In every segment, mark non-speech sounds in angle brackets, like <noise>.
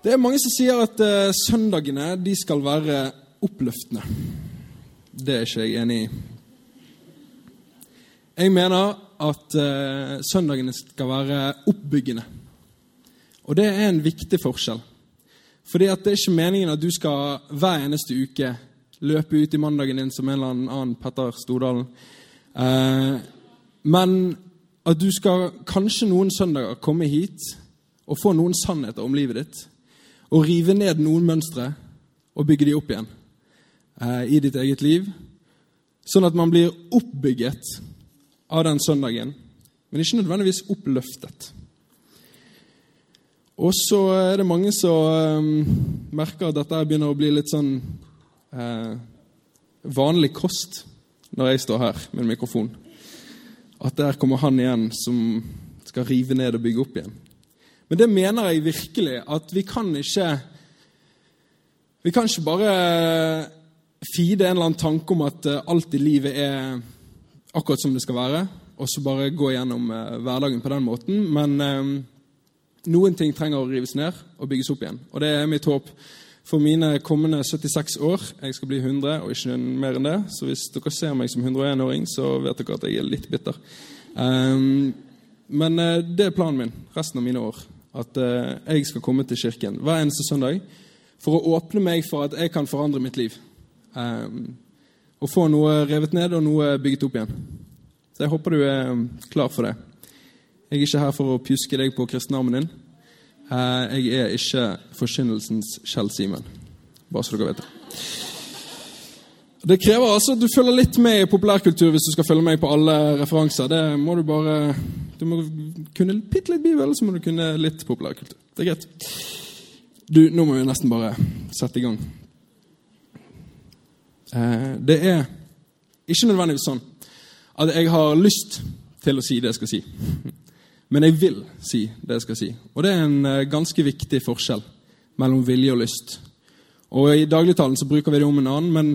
Det er mange som sier at eh, søndagene de skal være oppløftende. Det er ikke jeg enig i. Jeg mener at eh, søndagene skal være oppbyggende. Og det er en viktig forskjell. Fordi at det er ikke meningen at du skal hver eneste uke løpe ut i mandagen din som en eller annen Petter Stordalen. Eh, men at du skal kanskje noen søndager komme hit og få noen sannheter om livet ditt og rive ned noen mønstre og bygge de opp igjen eh, i ditt eget liv. Sånn at man blir oppbygget av den søndagen, men ikke nødvendigvis oppløftet. Og så er det mange som eh, merker at dette begynner å bli litt sånn eh, vanlig kost når jeg står her med en mikrofon. At der kommer han igjen som skal rive ned og bygge opp igjen. Men det mener jeg virkelig at vi kan ikke Vi kan ikke bare fide en eller annen tanke om at eh, alt i livet er akkurat som det skal være, og så bare gå gjennom eh, hverdagen på den måten. Men eh, noen ting trenger å rives ned og bygges opp igjen. Og det er mitt håp for mine kommende 76 år. Jeg skal bli 100 og ikke mer enn det. Så hvis dere ser meg som 101-åring, så vet dere at jeg er litt bitter. Um, men det er planen min resten av mine år at eh, jeg skal komme til kirken hver eneste søndag for å åpne meg for at jeg kan forandre mitt liv. Um, og få noe revet ned og noe bygget opp igjen. Så jeg håper du er um, klar for det. Jeg er ikke her for å pjuske deg på kristenarmen din. Uh, jeg er ikke forkynnelsens Kjell Simen. Bare så dere vet det. Det krever altså at du følger litt med i populærkultur hvis du skal følge med på alle referanser. Det må Du bare Du må kunne bitte litt bibel, så må du kunne litt populærkultur. Det er greit. Du, nå må vi nesten bare sette i gang. Eh, det er ikke nødvendigvis sånn at jeg har lyst til å si det jeg skal si. Men jeg vil si det jeg skal si. Og det er en eh, ganske viktig forskjell mellom vilje og lyst. Og I dagligtalen så bruker vi det om en annen, men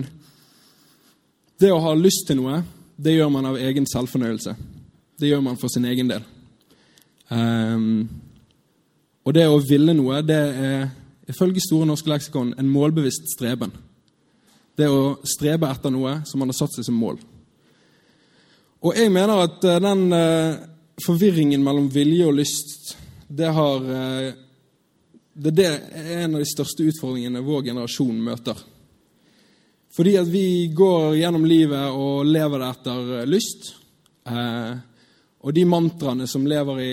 det å ha lyst til noe, det gjør man av egen selvfornøyelse. Det gjør man for sin egen del. Um, og det å ville noe, det er ifølge Store norske leksikon en målbevisst streben. Det å strebe etter noe som man har satt seg som mål. Og jeg mener at eh, den uh, forvirringen mellom vilje og lyst, det har uh, det, det er en av de største utfordringene vår generasjon møter. Fordi at vi går gjennom livet og lever det etter lyst. Eh, og de mantraene som lever i,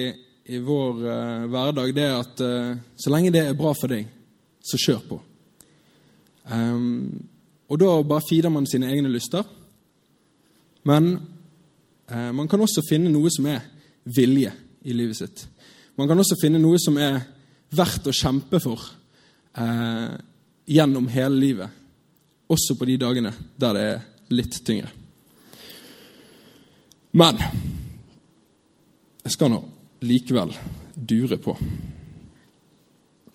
i vår uh, hverdag, det er at uh, så lenge det er bra for deg, så kjør på. Um, og da bare feeder man sine egne lyster. Men uh, man kan også finne noe som er vilje i livet sitt. Man kan også finne noe som er verdt å kjempe for gjennom hele livet også på de dagene der det er litt tyngre. Men skal nå likevel dure på.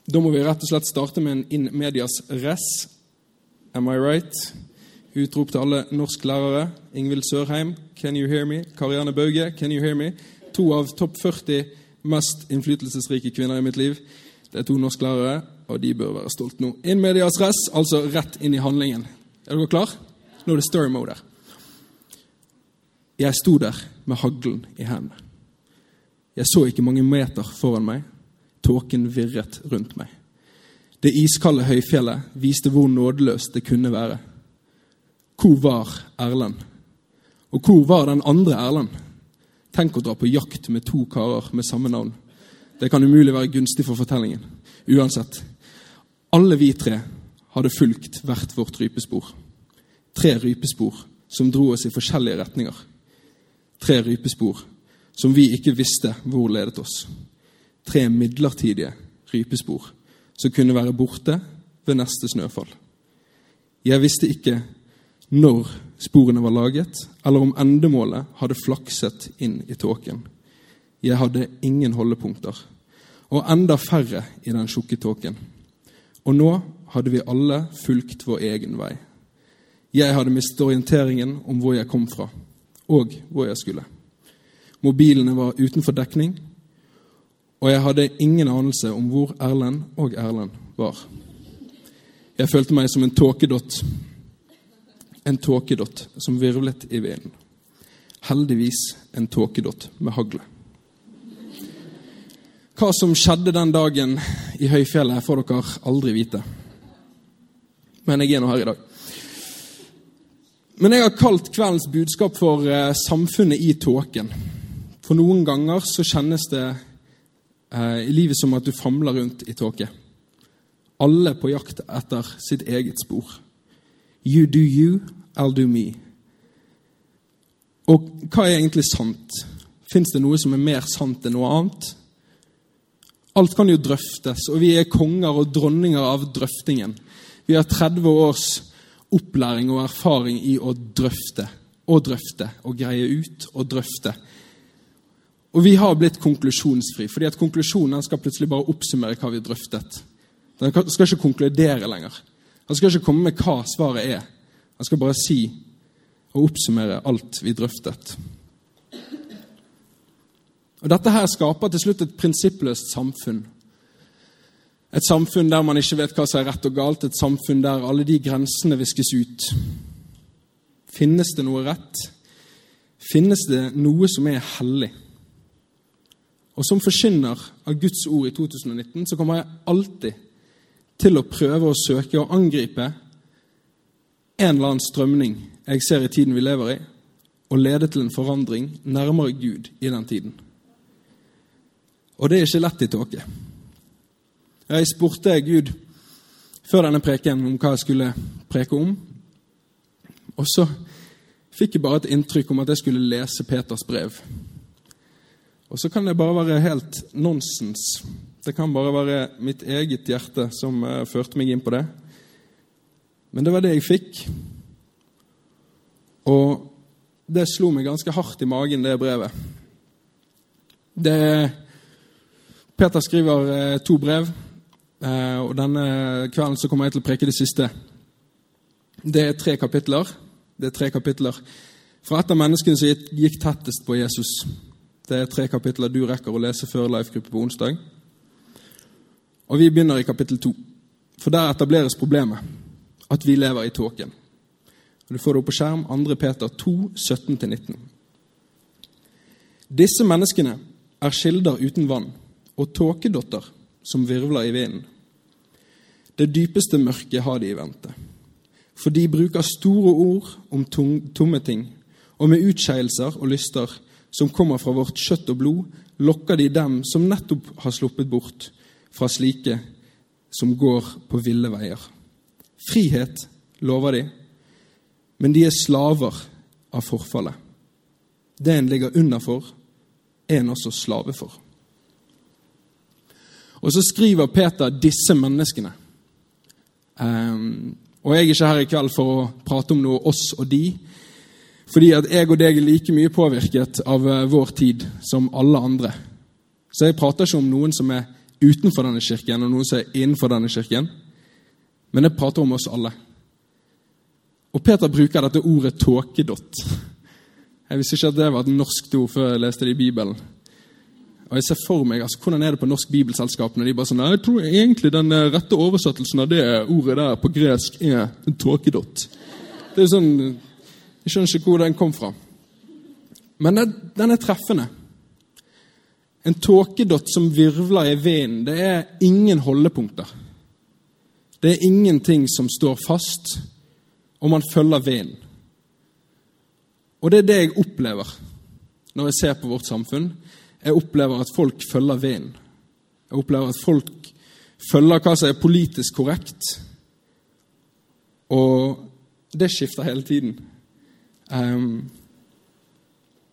Da må vi rett og slett starte med en in medias res. Am I right? Utrop til alle norsklærere. Ingvild Sørheim, can you hear me? Karianne Bauge, can you hear me? To av topp 40 mest innflytelsesrike kvinner i mitt liv. Det er to norsklærere og de bør være stolt nå. In medias res, altså rett inn i handlingen. Er dere klar? Nå er det story mode her. Jeg sto der med haglen i hendene. Jeg så ikke mange meter foran meg. Tåken virret rundt meg. Det iskalde høyfjellet viste hvor nådeløst det kunne være. Hvor var Erlend? Og hvor var den andre Erlend? Tenk å dra på jakt med to karer med samme navn. Det kan umulig være gunstig for fortellingen. Uansett, alle vi tre hadde fulgt hvert vårt rypespor. Tre rypespor som dro oss i forskjellige retninger. Tre rypespor som vi ikke visste hvor ledet oss. Tre midlertidige rypespor som kunne være borte ved neste snøfall. Jeg visste ikke når sporene var laget, eller om endemålet hadde flakset inn i tåken. Jeg hadde ingen holdepunkter, og enda færre i den tjukke tåken. Og nå hadde vi alle fulgt vår egen vei. Jeg hadde mistet orienteringen om hvor jeg kom fra, og hvor jeg skulle. Mobilene var utenfor dekning, og jeg hadde ingen anelse om hvor Erlend og Erlend var. Jeg følte meg som en tåkedott. En tåkedott som virvlet i vinden. Heldigvis en tåkedott med hagle. Hva som skjedde den dagen i høyfjellet, får dere aldri vite. Men jeg er nå her i dag. Men jeg har kalt kveldens budskap for eh, 'Samfunnet i tåken'. For noen ganger så kjennes det eh, i livet som at du famler rundt i tåke. Alle på jakt etter sitt eget spor. You do you, I'll do me. Og hva er egentlig sant? Fins det noe som er mer sant enn noe annet? Alt kan jo drøftes, og vi er konger og dronninger av drøftingen. Vi har 30 års opplæring og erfaring i å drøfte og drøfte og greie ut og drøfte. Og vi har blitt konklusjonsfri, fordi at konklusjonen skal plutselig bare oppsummere hva vi drøftet. Den skal ikke konkludere lenger. Han skal ikke komme med hva svaret er. Han skal bare si og oppsummere alt vi drøftet. Og Dette her skaper til slutt et prinsippløst samfunn. Et samfunn der man ikke vet hva som er rett og galt, et samfunn der alle de grensene viskes ut. Finnes det noe rett? Finnes det noe som er hellig? Og Som forkynner av Guds ord i 2019 så kommer jeg alltid til å prøve å søke å angripe en eller annen strømning jeg ser i tiden vi lever i, og lede til en forandring nærmere Gud i den tiden. Og det er ikke lett i tåke. Jeg spurte Gud før denne preken om hva jeg skulle preke om. Og så fikk jeg bare et inntrykk om at jeg skulle lese Peters brev. Og så kan det bare være helt nonsens. Det kan bare være mitt eget hjerte som uh, førte meg inn på det. Men det var det jeg fikk. Og det slo meg ganske hardt i magen, det brevet. Det Peter skriver uh, to brev. Eh, og Denne kvelden så kommer jeg til å preke det siste. Det er tre kapitler. Det er tre kapitler fra et av menneskene som gikk tettest på Jesus. Det er tre kapitler du rekker å lese før life-gruppe på onsdag. Og Vi begynner i kapittel to. For der etableres problemet. At vi lever i tåken. Du får det opp på skjerm. 2. Peter 2, 17-19. Disse menneskene er kilder uten vann og tåkedotter som virvler i vinden. Det dypeste mørket har de i vente. For de bruker store ord om tomme ting, og med utskeielser og lyster som kommer fra vårt kjøtt og blod, lokker de dem som nettopp har sluppet bort fra slike som går på ville veier. Frihet lover de, men de er slaver av forfallet. Det en ligger under for, er en også slave for. Og så skriver Peter disse menneskene. Um, og jeg er ikke her i kveld for å prate om noe oss og de, fordi at jeg og deg er like mye påvirket av uh, vår tid som alle andre. Så jeg prater ikke om noen som er utenfor denne kirken, og noen som er innenfor denne kirken. Men jeg prater om oss alle. Og Peter bruker dette ordet 'tåkedott'. Jeg visste ikke at det var et norsk ord før jeg leste det i Bibelen. Og jeg ser for meg, altså, Hvordan er det på Norsk Bibelselskap når de bare sånn Jeg tror egentlig den eh, rette oversettelsen av det ordet der på gresk er en tåkedott. Det er sånn, Jeg skjønner ikke hvor den kom fra. Men den er treffende. En tåkedott som virvler i vinden, det er ingen holdepunkter. Det er ingenting som står fast, og man følger vinden. Og det er det jeg opplever når jeg ser på vårt samfunn. Jeg opplever at folk følger vinden. Jeg opplever at folk følger hva som er politisk korrekt. Og det skifter hele tiden. Um,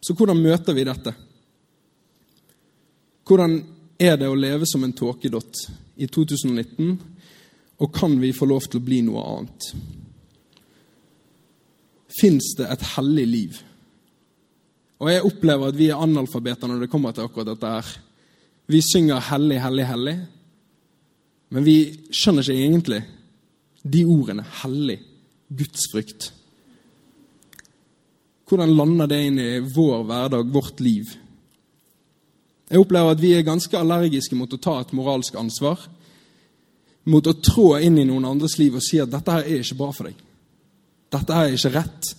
så hvordan møter vi dette? Hvordan er det å leve som en tåkedott i 2019? Og kan vi få lov til å bli noe annet? fins det et hellig liv. Og jeg opplever at vi er analfabeter når det kommer til akkurat dette her. Vi synger 'hellig, hellig, hellig', men vi skjønner ikke egentlig de ordene 'hellig', gudsfrykt. Hvordan lander det inn i vår hverdag, vårt liv? Jeg opplever at vi er ganske allergiske mot å ta et moralsk ansvar. Mot å trå inn i noen andres liv og si at 'dette her er ikke bra for deg'. 'Dette her er ikke rett'.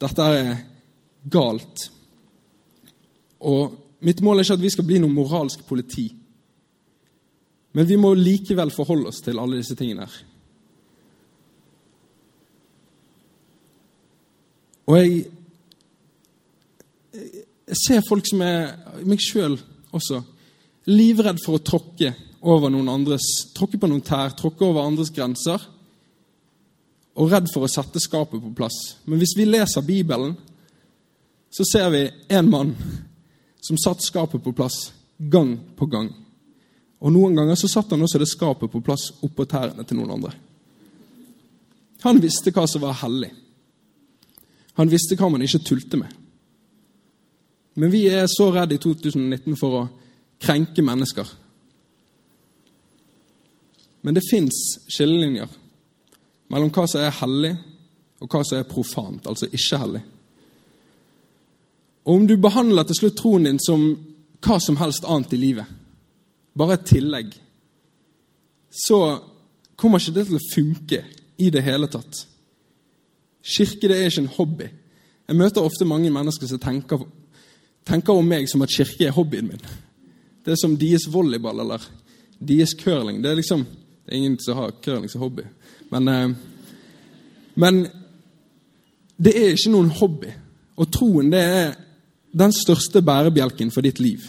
'Dette her er galt'. Og Mitt mål er ikke at vi skal bli noe moralsk politi. Men vi må likevel forholde oss til alle disse tingene her. Og jeg, jeg ser folk som er, meg sjøl også, livredd for å tråkke over noen andres, tråkke på noen tær, tråkke over andres grenser. Og redd for å sette skapet på plass. Men hvis vi leser Bibelen, så ser vi en mann som satt skapet på plass gang på gang. Og Noen ganger så satt han også det skapet på plass oppå tærne til noen andre. Han visste hva som var hellig. Han visste hva man ikke tulte med. Men vi er så redd i 2019 for å krenke mennesker. Men det fins skillelinjer mellom hva som er hellig, og hva som er profant, altså ikke hellig. Og om du behandler til slutt troen din som hva som helst annet i livet, bare et tillegg, så kommer ikke det til å funke i det hele tatt. Kirke det er ikke en hobby. Jeg møter ofte mange mennesker som tenker, tenker om meg som at kirke er hobbyen min. Det er som deres volleyball eller deres curling. Det er liksom, det er ingen som har curling som hobby. Men, eh, men det er ikke noen hobby. Og troen det er den største bærebjelken for ditt liv.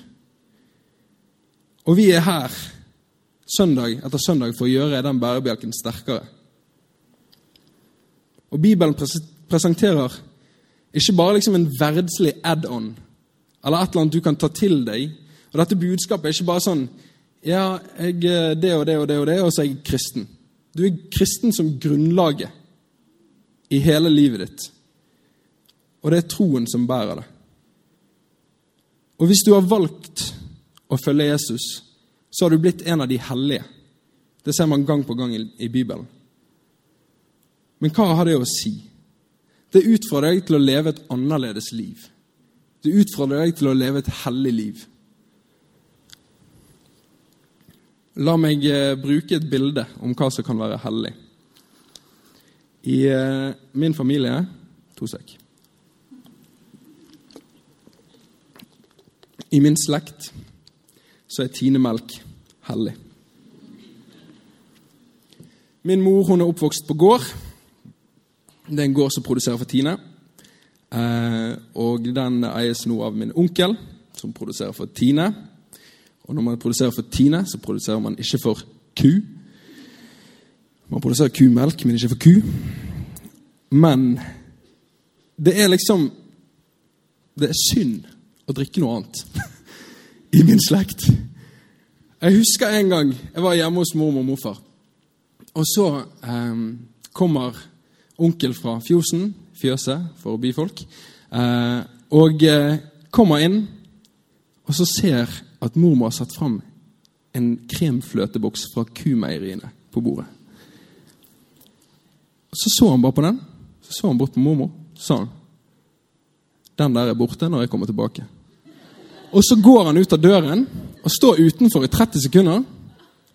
Og vi er her søndag etter søndag for å gjøre den bærebjelken sterkere. Og Bibelen presenterer ikke bare liksom en verdslig add-on eller et eller annet du kan ta til deg. Og Dette budskapet er ikke bare sånn Ja, jeg er det og det og det, og det, og så er jeg kristen. Du er kristen som grunnlaget i hele livet ditt. Og det er troen som bærer det. Og hvis du har valgt å følge Jesus, så har du blitt en av de hellige. Det ser man gang på gang i Bibelen. Men hva har det å si? Det utfordrer deg til å leve et annerledes liv. Det utfordrer deg til å leve et hellig liv. La meg eh, bruke et bilde om hva som kan være hellig. I eh, min familie To sek. I min slekt så er tinemelk hellig. Min mor hun er oppvokst på gård. Det er en gård som produserer for Tine. Eh, og den eies nå av min onkel, som produserer for Tine. Og når man produserer for Tine, så produserer man ikke for ku. Man produserer kumelk, men ikke for ku. Men det er liksom Det er synd å drikke noe annet <laughs> i min slekt. Jeg husker en gang jeg var hjemme hos mormor og morfar. Og så eh, kommer onkel fra Fjosen, fjøset for byfolk, eh, og eh, kommer inn og så ser at mormor har satt fram en kremfløteboks fra kumeieriene på bordet. Og Så så han bare på den, så så han bort på mormor, så sa han den der er borte når jeg kommer tilbake. Og så går han ut av døren og står utenfor i 30 sekunder.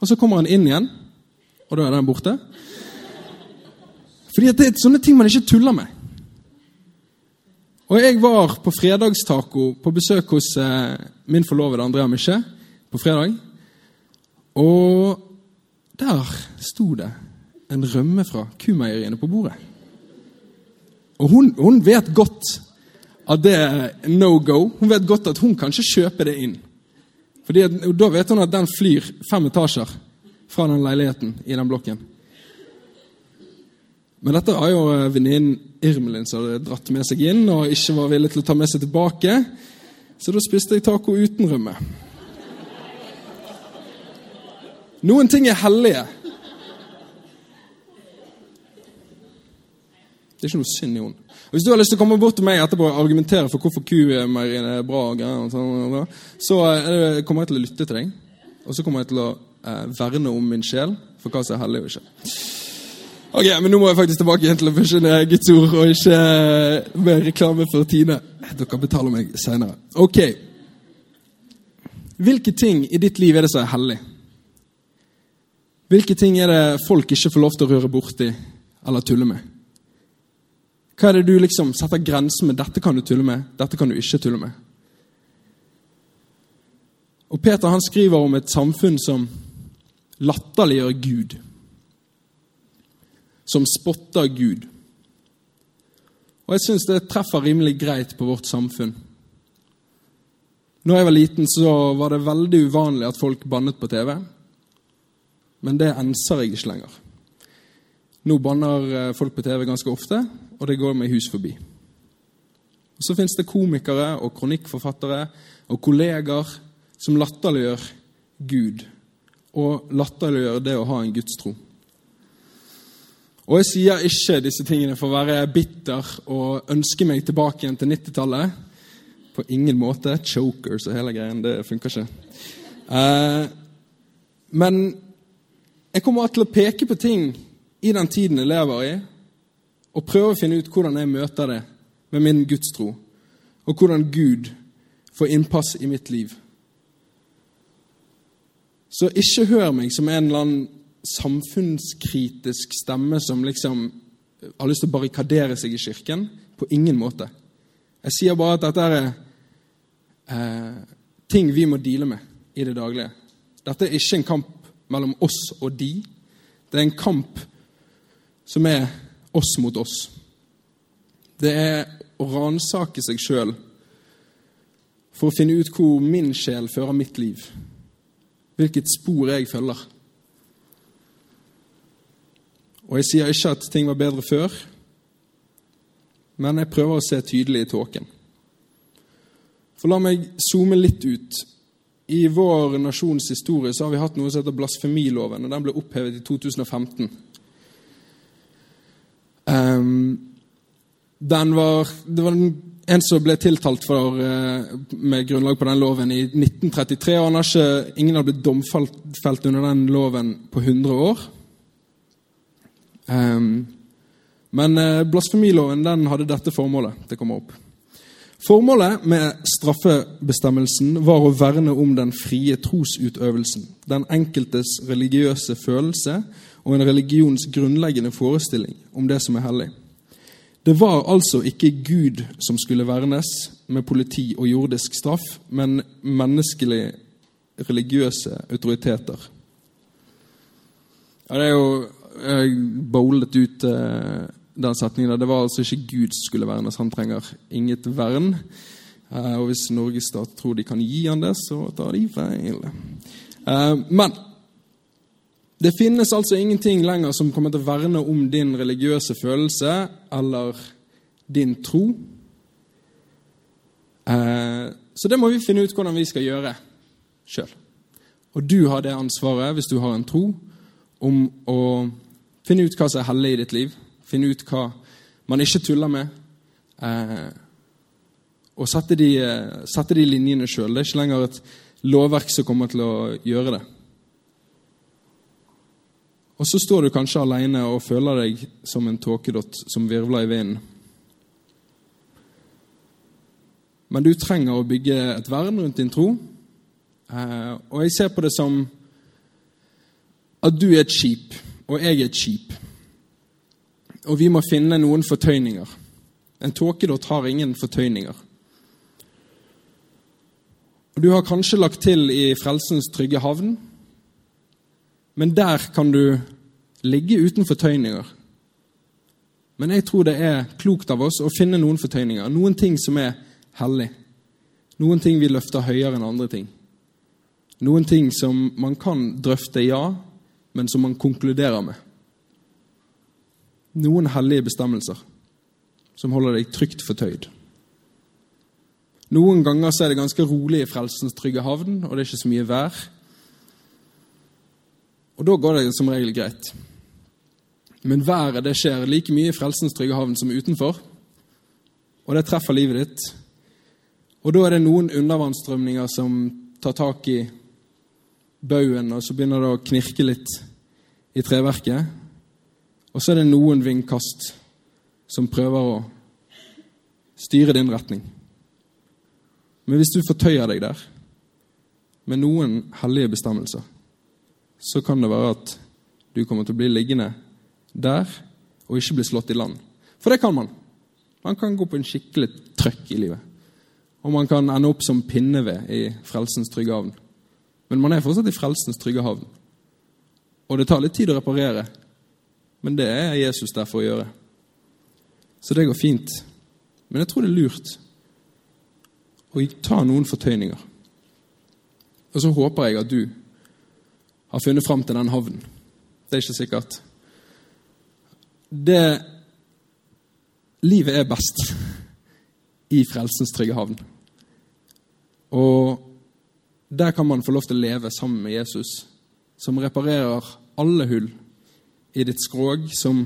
Og så kommer han inn igjen, og da er den borte. Fordi det er sånne ting man ikke tuller med. Og Jeg var på fredagstaco på besøk hos eh, min forlovede Andrea Misje på fredag. Og der sto det en rømme fra kumeieriene på bordet. Og hun, hun vet godt at det er no go. Hun vet godt at hun kan ikke kjøpe det inn. Fordi at, Da vet hun at den flyr fem etasjer fra den leiligheten i den blokken. Men dette har jo eh, venninnen Irmelin som hadde dratt med seg inn og ikke var villig til å ta med seg tilbake. Så da spiste jeg taco uten rømme. Noen ting er hellige. Det er ikke noe synd i henne. Hvis du har lyst til å komme bort til meg etterpå og argumentere for hvorfor kumeieriet er bra, sånn, så eh, kommer jeg til å lytte til deg. Og så kommer jeg til å eh, verne om min sjel for hva som er hellig og ikke. Ok, Men nå må jeg faktisk tilbake igjen til å forsyne Guds ord, og ikke eh, med reklame for Tine. Dere betaler meg seinere. Ok. Hvilke ting i ditt liv er det som er hellig? Hvilke ting er det folk ikke får lov til å røre borti eller tulle med? Hva er det du liksom setter grensen med? Dette kan du tulle med, dette kan du ikke tulle med. Og Peter han skriver om et samfunn som latterliggjør Gud. Som spotter Gud. Og jeg syns det treffer rimelig greit på vårt samfunn. Når jeg var liten, så var det veldig uvanlig at folk bannet på TV. Men det enser jeg ikke lenger. Nå banner eh, folk på TV ganske ofte, og det går meg hus forbi. Og Så fins det komikere og kronikkforfattere og kolleger som latterliggjør Gud og latterliggjør det å ha en gudstro. Og jeg sier ikke disse tingene for å være bitter og ønske meg tilbake igjen til 90-tallet. På ingen måte. Chokers og hele greien. Det funker ikke. Eh, men jeg kommer til å peke på ting i den tiden jeg lever i, og prøve å finne ut hvordan jeg møter det med min gudstro, og hvordan Gud får innpass i mitt liv. Så ikke hør meg som en eller annen samfunnskritisk stemme som liksom har lyst til å barrikadere seg i kirken. På ingen måte. Jeg sier bare at dette er eh, ting vi må deale med i det daglige. Dette er ikke en kamp mellom oss og de. Det er en kamp som er oss mot oss. Det er å ransake seg sjøl for å finne ut hvor min sjel fører mitt liv. Hvilket spor jeg følger. Og jeg sier ikke at ting var bedre før, men jeg prøver å se tydelig i tåken. For la meg zoome litt ut. I vår nasjons historie så har vi hatt noe som heter blasfemiloven, og den ble opphevet i 2015. Um, den var, det var en som ble tiltalt for, uh, med grunnlag på den loven i 1933. og har ikke, Ingen har blitt domfelt under den loven på 100 år. Um, men uh, blasfemiloven den hadde dette formålet. Det kommer opp. Formålet med straffebestemmelsen var å verne om den frie trosutøvelsen, den enkeltes religiøse følelse og en religions grunnleggende forestilling om det som er hellig. Det var altså ikke Gud som skulle vernes med politi og jordisk straff, men menneskelige religiøse autoriteter. Ja, det er jo Jeg bowlet ut uh, den setningen. Det var altså ikke Gud som skulle vernes. Han trenger inget vern. Uh, og hvis Norges stat tror de kan gi han det, så tar de feil. Men det finnes altså ingenting lenger som kommer til å verne om din religiøse følelse eller din tro. Så det må vi finne ut hvordan vi skal gjøre sjøl. Og du har det ansvaret, hvis du har en tro, om å finne ut hva som er hellig i ditt liv. Finn ut hva man ikke tuller med. Eh, og sette de, sette de linjene sjøl. Det er ikke lenger et lovverk som kommer til å gjøre det. Og så står du kanskje alene og føler deg som en tåkedott som virvler i vinden. Men du trenger å bygge et vern rundt din tro. Eh, og jeg ser på det som at du er et skip, og jeg er et skip. Og vi må finne noen fortøyninger. En tåkedott har ingen fortøyninger. Du har kanskje lagt til i Frelsens trygge havn men der kan du ligge uten fortøyninger. Men jeg tror det er klokt av oss å finne noen fortøyninger, noen ting som er hellig. Noen ting vi løfter høyere enn andre ting. Noen ting som man kan drøfte, ja, men som man konkluderer med. Noen hellige bestemmelser som holder deg trygt fortøyd. Noen ganger så er det ganske rolig i Frelsens trygge havn, og det er ikke så mye vær. Og da går det som regel greit. Men været det skjer like mye i Frelsens trygge havn som utenfor. Og det treffer livet ditt. Og da er det noen undervannsstrømninger som tar tak i baugen, og så begynner det å knirke litt i treverket. Og så er det noen vindkast som prøver å styre din retning. Men hvis du fortøyer deg der med noen hellige bestemmelser, så kan det være at du kommer til å bli liggende der og ikke bli slått i land. For det kan man. Man kan gå på en skikkelig trøkk i livet. Og man kan ende opp som pinneved i frelsens trygge havn. Men man er fortsatt i frelsens trygge havn. Og det tar litt tid å reparere, men det er Jesus der for å gjøre. Så det går fint. Men jeg tror det er lurt å ta noen fortøyninger. Og så håper jeg at du har funnet fram til den havnen. Det er ikke sikkert. Det Livet er best i frelsens trygge havn. Og der kan man få lov til å leve sammen med Jesus, som reparerer alle hull i ditt skrog, som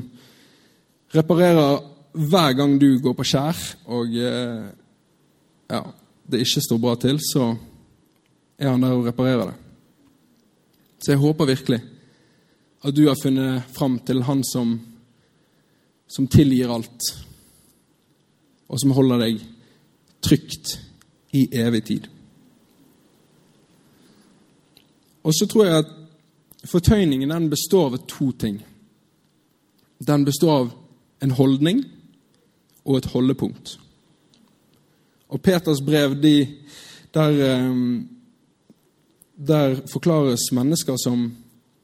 reparerer hver gang du går på skjær og eh, ja, det ikke står bra til, så er han der og reparerer det. Så jeg håper virkelig at du har funnet fram til han som, som tilgir alt, og som holder deg trygt i evig tid. Og så tror jeg at fortøyningen den består av to ting. Den består av en holdning og et holdepunkt. Og Peters brev, de, der, eh, der forklares mennesker som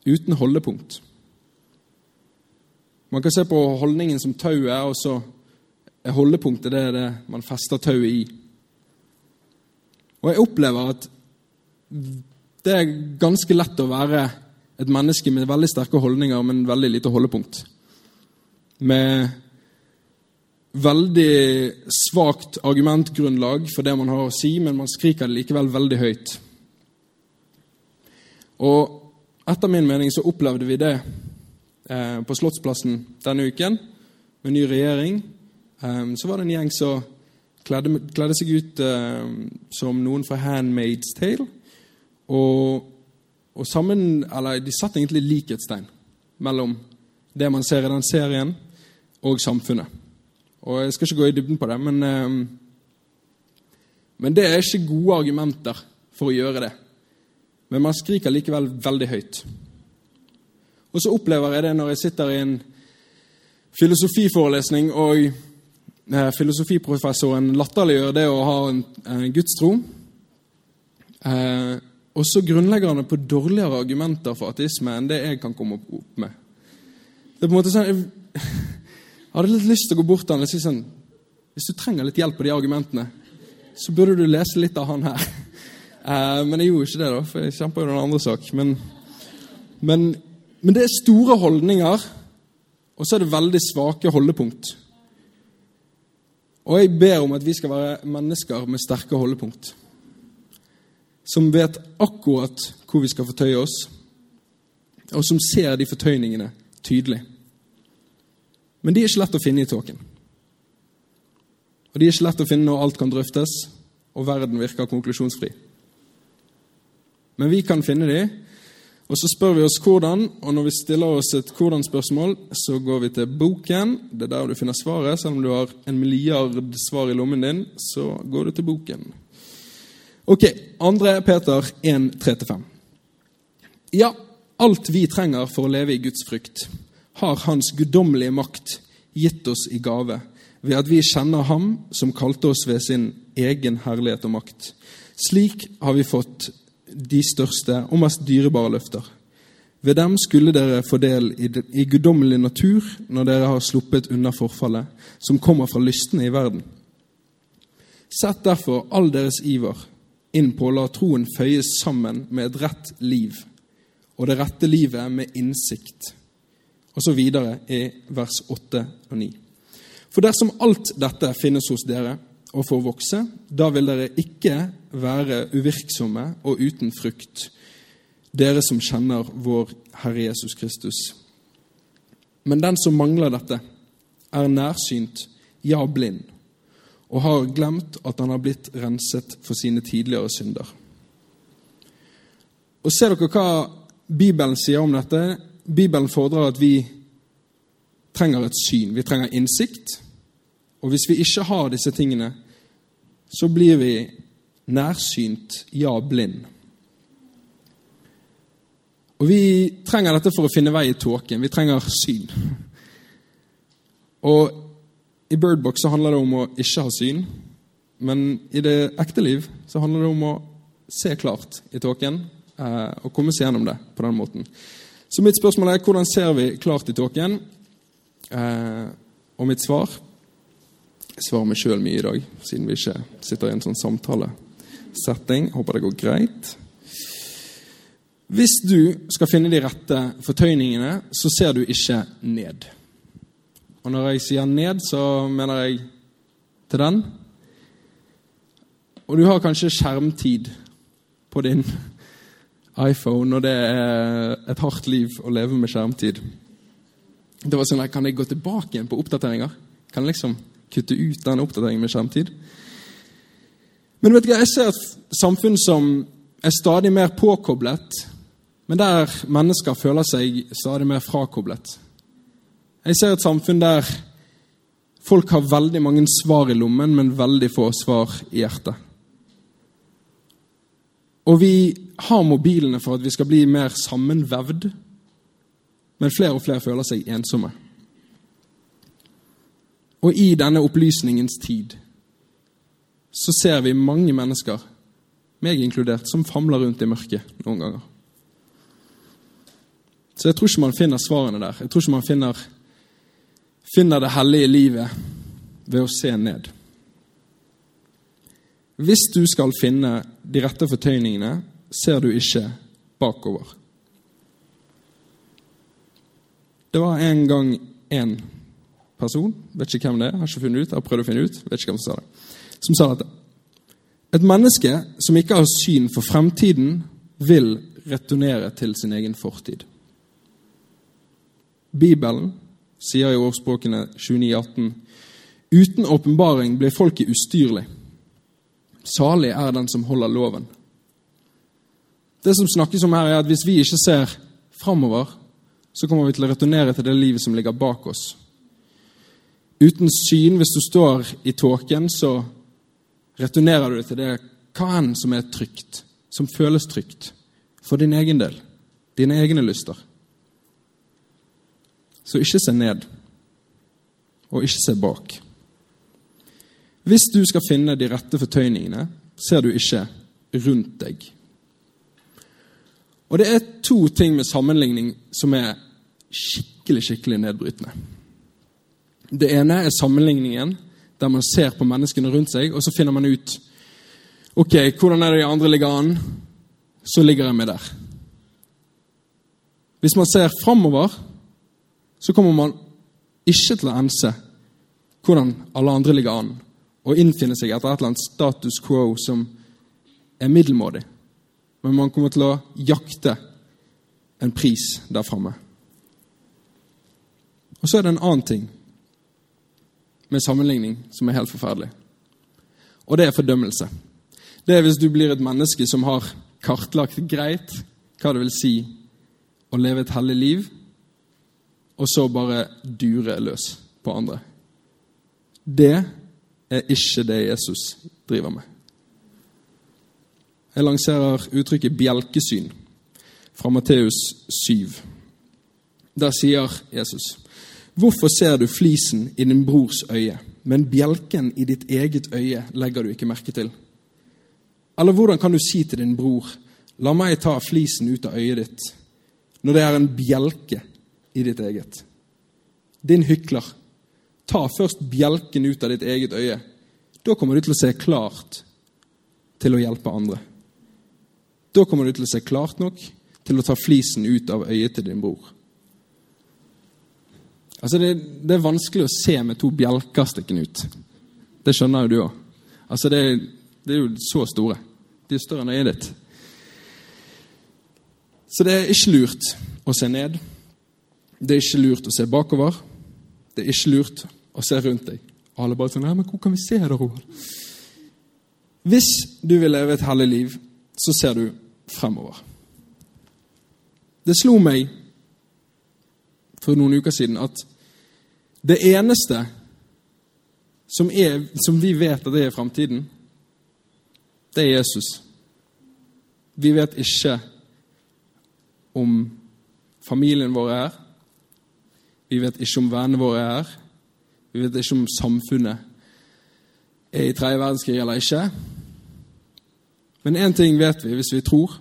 uten holdepunkt. Man kan se på holdningen som tauet og så er holdepunktet det, det man fester tauet i. Og jeg opplever at det er ganske lett å være et menneske med veldig sterke holdninger, men veldig lite holdepunkt. Med veldig svakt argumentgrunnlag for det man har å si, men man skriker det likevel veldig høyt. Og etter min mening så opplevde vi det eh, på Slottsplassen denne uken, med ny regjering. Eh, så var det en gjeng som kledde, kledde seg ut eh, som noen fra Handmaid's Tale. Og, og sammen, eller de satt egentlig likhetstegn mellom det man ser i den serien, og samfunnet. Og Jeg skal ikke gå i dybden på det, men, eh, men det er ikke gode argumenter for å gjøre det. Men man skriker likevel veldig høyt. Og så opplever jeg det når jeg sitter i en filosofiforelesning, og eh, filosofiprofessoren latterliggjør det å ha en, en gudstro. Eh, og så grunnlegger han det på dårligere argumenter for ateisme enn det jeg kan komme opp med. Det er på en måte sånn, Jeg, <laughs> hadde litt lyst til å gå bort til han og si sånn Hvis du trenger litt hjelp på de argumentene, så burde du lese litt av han her. <laughs> Eh, men jeg gjorde ikke det, da, for jeg kjempa jo den andre sak. Men, men, men det er store holdninger, og så er det veldig svake holdepunkt. Og jeg ber om at vi skal være mennesker med sterke holdepunkt som vet akkurat hvor vi skal fortøye oss, og som ser de fortøyningene tydelig. Men de er ikke lett å finne i tåken. Og de er ikke lett å finne når alt kan drøftes, og verden virker konklusjonsfri. Men vi kan finne de, og så spør vi oss hvordan, og når vi stiller oss et hvordan-spørsmål, så går vi til boken. Det er der du finner svaret. Selv om du har en milliard svar i lommen din, så går du til boken. Ok, 2. Peter 1.3-5. Ja, alt vi trenger for å leve i Guds frykt, har Hans guddommelige makt gitt oss i gave, ved at vi kjenner Ham som kalte oss ved sin egen herlighet og makt. Slik har vi fått de største og mest dyrebare løfter. Ved dem skulle dere få del i, guddommelig natur når dere har sluppet unna forfallet, som kommer fra lystne i verden. Sett derfor all deres iver inn på å la troen føyes sammen med et rett liv, og det rette livet med innsikt. Og så videre i vers 8 og 9. For dersom alt dette finnes hos dere og får vokse, da vil dere ikke være uvirksomme og uten frukt, dere som kjenner vår Herre Jesus Kristus. Men den som mangler dette, er nærsynt, ja, blind, og har glemt at han har blitt renset for sine tidligere synder. Og Ser dere hva Bibelen sier om dette? Bibelen fordrer at vi trenger et syn, vi trenger innsikt. Og hvis vi ikke har disse tingene, så blir vi nærsynt, ja, blind. Og vi trenger dette for å finne vei i tåken. Vi trenger syn. Og i Birdbox så handler det om å ikke ha syn, men i det ekte liv så handler det om å se klart i tåken eh, og komme seg gjennom det på den måten. Så mitt spørsmål er hvordan ser vi klart i tåken? Eh, og mitt svar Jeg svarer meg sjøl mye i dag, siden vi ikke sitter i en sånn samtalesetting. Håper det går greit. Hvis du skal finne de rette fortøyningene, så ser du ikke ned. Og når jeg sier ned, så mener jeg til den. Og du har kanskje skjermtid på din iPhone, og det er et hardt liv å leve med skjermtid. Det var sånn, Kan jeg gå tilbake igjen på oppdateringer? Kan jeg liksom kutte ut den oppdateringen med skjermtid? Men vet du hva, jeg ser et samfunn som er stadig mer påkoblet, men der mennesker føler seg stadig mer frakoblet. Jeg ser et samfunn der folk har veldig mange svar i lommen, men veldig få svar i hjertet. Og vi har mobilene for at vi skal bli mer sammenvevd, men flere og flere føler seg ensomme. Og i denne opplysningens tid så ser vi mange mennesker, meg inkludert, som famler rundt i mørket noen ganger. Så jeg tror ikke man finner svarene der. Jeg tror ikke man finner finner det hellige livet ved å se ned. Hvis du skal finne de rette fortøyningene, ser du ikke bakover. Det var en gang en person, vet ikke hvem det er, har ikke funnet ut, har prøvd å finne ut, vet ikke hvem som sa det, som sa dette. Et menneske som ikke har syn for fremtiden, vil returnere til sin egen fortid. Bibelen sier i årspråkene 29,18.: Uten åpenbaring blir folket ustyrlig. Salig er den som holder loven. Det som snakkes om her, er at hvis vi ikke ser framover, så kommer vi til å returnere til det livet som ligger bak oss. Uten syn, hvis du står i tåken, så returnerer du til det hva enn som er trygt, som føles trygt, for din egen del, dine egne lyster. Så ikke se ned, og ikke se bak. Hvis du skal finne de rette fortøyningene, ser du ikke rundt deg. Og det er to ting med sammenligning som er skikkelig, skikkelig nedbrytende. Det ene er sammenligningen der man ser på menneskene rundt seg, og så finner man ut Ok, hvordan er det de andre ligger an? Så ligger jeg med der. Hvis man ser framover, så kommer man ikke til å ense hvordan alle andre ligger an, og innfinne seg etter et eller annet status quo som er middelmådig. Men man kommer til å jakte en pris der framme. Og så er det en annen ting med sammenligning som er helt forferdelig. Og det er fordømmelse. Det er hvis du blir et menneske som har kartlagt greit hva det vil si å leve et hellig liv, og så bare dure løs på andre. Det er ikke det Jesus driver med. Jeg lanserer uttrykket bjelkesyn fra Matteus 7. Der sier Jesus.: Hvorfor ser du flisen i din brors øye, men bjelken i ditt eget øye legger du ikke merke til? Eller hvordan kan du si til din bror, la meg ta flisen ut av øyet ditt, når det er en bjelke i ditt eget. Din hykler, ta først bjelken ut av ditt eget øye. Da kommer du til å se klart til å hjelpe andre. Da kommer du til å se klart nok til å ta flisen ut av øyet til din bror. Altså det, det er vanskelig å se med to bjelker stikkende ut. Det skjønner jo du òg. Altså det, det, er jo så store. De er større enn øyet ditt. Så det er ikke lurt å se ned. Det er ikke lurt å se bakover. Det er ikke lurt å se rundt deg. Alle bare sånn Nei, men hvor kan vi se det, Roald? Hvis du vil leve et hellig liv, så ser du fremover. Det slo meg for noen uker siden at det eneste som, er, som vi vet at det er i framtiden, det er Jesus. Vi vet ikke om familien vår er her. Vi vet ikke om vennene våre er her. Vi vet ikke om samfunnet er i tredje verdenskrig eller ikke. Men én ting vet vi hvis vi tror.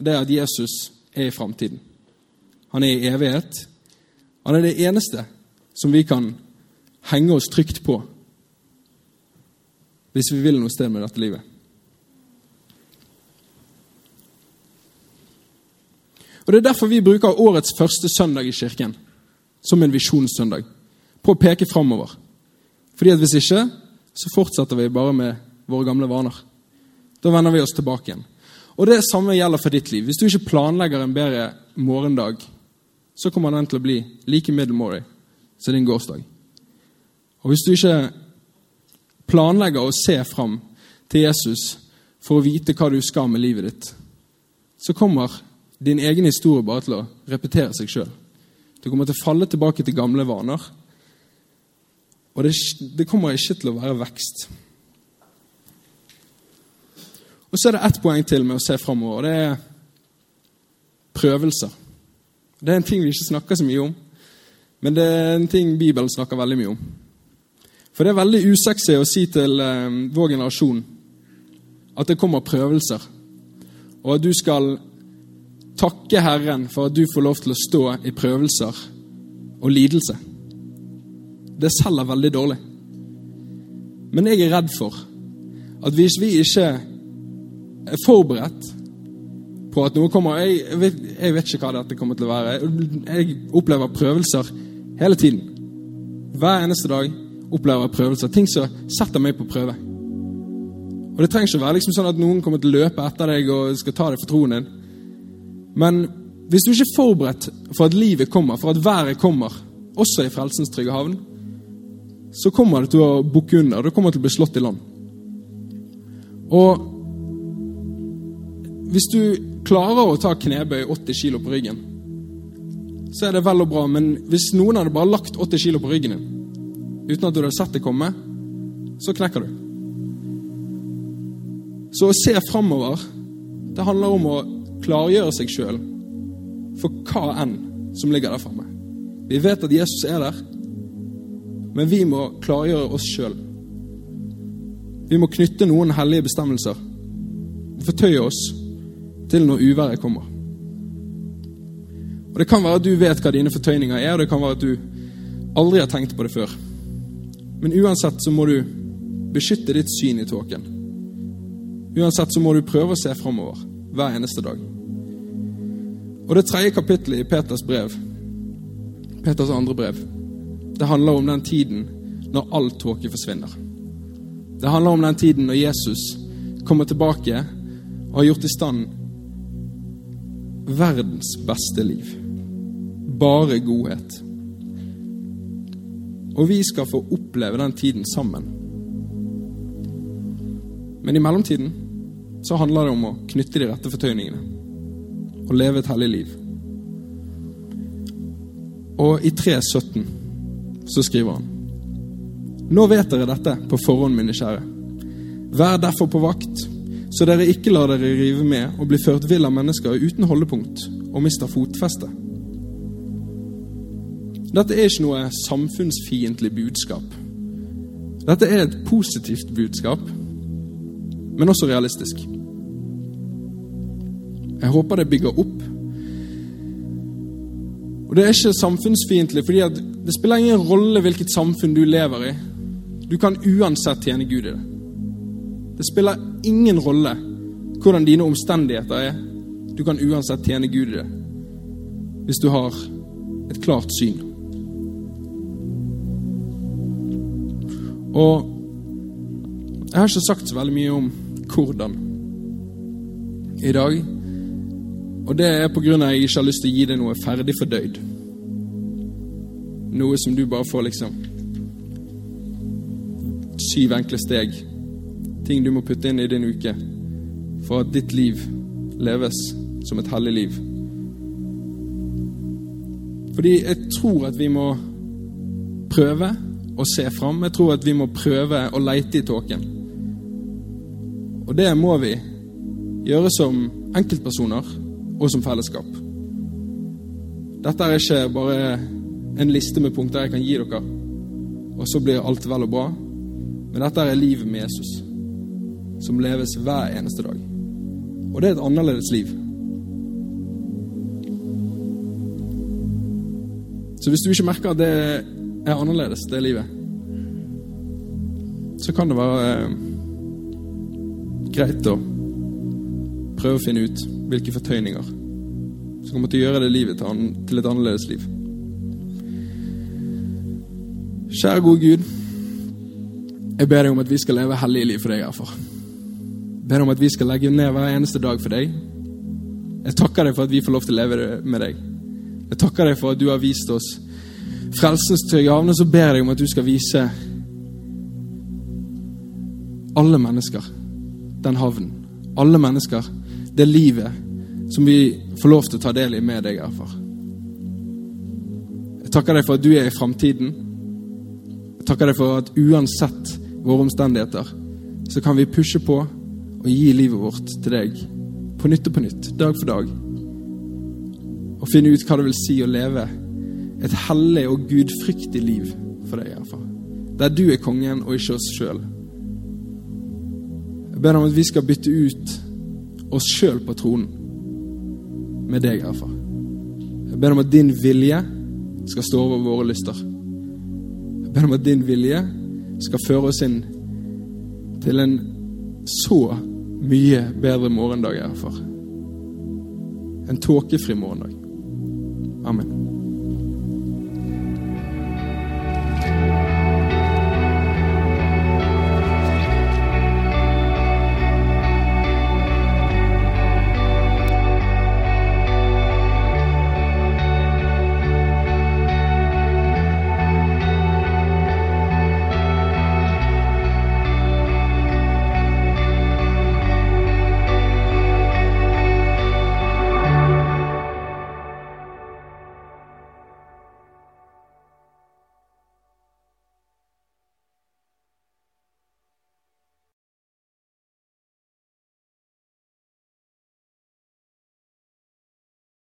Det er at Jesus er i framtiden. Han er i evighet. Han er det eneste som vi kan henge oss trygt på hvis vi vil noe sted med dette livet. Og Det er derfor vi bruker årets første søndag i kirken som en visjonssøndag. På å peke framover. Fordi at hvis ikke, så fortsetter vi bare med våre gamle vaner. Da vender vi oss tilbake igjen. Og Det samme gjelder for ditt liv. Hvis du ikke planlegger en bedre morgendag, så kommer den til å bli like middelmådig som din gårsdag. Og hvis du ikke planlegger å se fram til Jesus for å vite hva du skal med livet ditt, så kommer din egen historie bare til å repetere seg sjøl. Du kommer til å falle tilbake til gamle vaner. Og det, det kommer ikke til å være vekst. Og så er det ett poeng til med å se framover. Det er prøvelser. Det er en ting vi ikke snakker så mye om, men det er en ting Bibelen snakker veldig mye om. For det er veldig usexy å si til eh, vår generasjon at det kommer prøvelser, og at du skal takke Herren for at du får lov til å stå i prøvelser og lidelse. Det selger veldig dårlig. Men jeg er redd for at hvis vi ikke er forberedt på at noe kommer jeg vet, jeg vet ikke hva dette kommer til å være. Jeg opplever prøvelser hele tiden. Hver eneste dag opplever jeg prøvelser. Ting som setter meg på prøve. Og Det trenger ikke være liksom sånn at noen kommer til å løpe etter deg og skal ta deg for troen din. Men hvis du ikke er forberedt for at livet kommer, for at været kommer, også i frelsens trygge havn, så kommer det til å bukke under. Du kommer til å bli slått i land. Og hvis du klarer å ta knebøy 80 kg på ryggen, så er det vel og bra, men hvis noen hadde bare lagt 80 kg på ryggen din uten at du hadde sett det komme, så knekker du. Så å se framover, det handler om å klargjøre seg sjøl for hva enn som ligger der framme. Vi vet at Jesus er der, men vi må klargjøre oss sjøl. Vi må knytte noen hellige bestemmelser og fortøye oss til når uværet kommer. Og Det kan være at du vet hva dine fortøyninger er, og det kan være at du aldri har tenkt på det før. Men uansett så må du beskytte ditt syn i tåken. Uansett så må du prøve å se framover hver eneste dag. Og det tredje kapittelet i Peters brev, Peters andre brev, det handler om den tiden når all tåke forsvinner. Det handler om den tiden når Jesus kommer tilbake og har gjort i stand verdens beste liv. Bare godhet. Og vi skal få oppleve den tiden sammen. Men i mellomtiden så handler det om å knytte de rette fortøyningene og leve et hellig liv. Og i 3.17 så skriver han Nå vet dere dette på forhånd, mine kjære. Vær derfor på vakt, så dere ikke lar dere rive med og bli ført vill av mennesker uten holdepunkt og mister fotfeste. Dette er ikke noe samfunnsfiendtlig budskap. Dette er et positivt budskap men også realistisk. Jeg håper det bygger opp. Og Det er ikke samfunnsfiendtlig, fordi det spiller ingen rolle hvilket samfunn du lever i. Du kan uansett tjene Gud i det. Det spiller ingen rolle hvordan dine omstendigheter er. Du kan uansett tjene Gud i det hvis du har et klart syn. Og jeg har ikke sagt så veldig mye om hvordan i dag. Og det er på grunn av at jeg ikke har lyst til å gi deg noe ferdig fordøyd. noe som du bare får liksom Syv enkle steg. Ting du må putte inn i din uke for at ditt liv leves som et hellig liv. Fordi jeg tror at vi må prøve å se fram. Jeg tror at vi må prøve å leite i tåken. Og det må vi gjøre som enkeltpersoner og som fellesskap. Dette er ikke bare en liste med punkter jeg kan gi dere, og så blir alt vel og bra. Men dette er livet med Jesus, som leves hver eneste dag. Og det er et annerledes liv. Så hvis du ikke merker at det er annerledes, det livet, så kan det være eh, greit å prøve å finne ut hvilke fortøyninger som kommer til å gjøre det livet til, et annerledes liv. Kjære gode Gud, jeg ber deg om at vi skal leve hellige liv for deg, herfor. Jeg ber deg om at vi skal legge ned hver eneste dag for deg. Jeg takker deg for at vi får lov til å leve med deg. Jeg takker deg for at du har vist oss frelsens trygge havn, og så ber jeg deg om at du skal vise alle mennesker den havnen. Alle mennesker det livet som vi får lov til å ta del i med deg, erfar. Jeg takker deg for at du er i framtiden. Jeg takker deg for at uansett våre omstendigheter, så kan vi pushe på og gi livet vårt til deg på nytt og på nytt, dag for dag. Og finne ut hva det vil si å leve et hellig og gudfryktig liv for deg, erfar. Der du er kongen og ikke oss sjøl. Jeg ber om at vi skal bytte ut oss sjøl på tronen med deg, erfar. Jeg ber om at din vilje skal stå over våre lyster. Jeg ber om at din vilje skal føre oss inn til en så mye bedre morgendag, erfar. En tåkefri morgendag. Amen.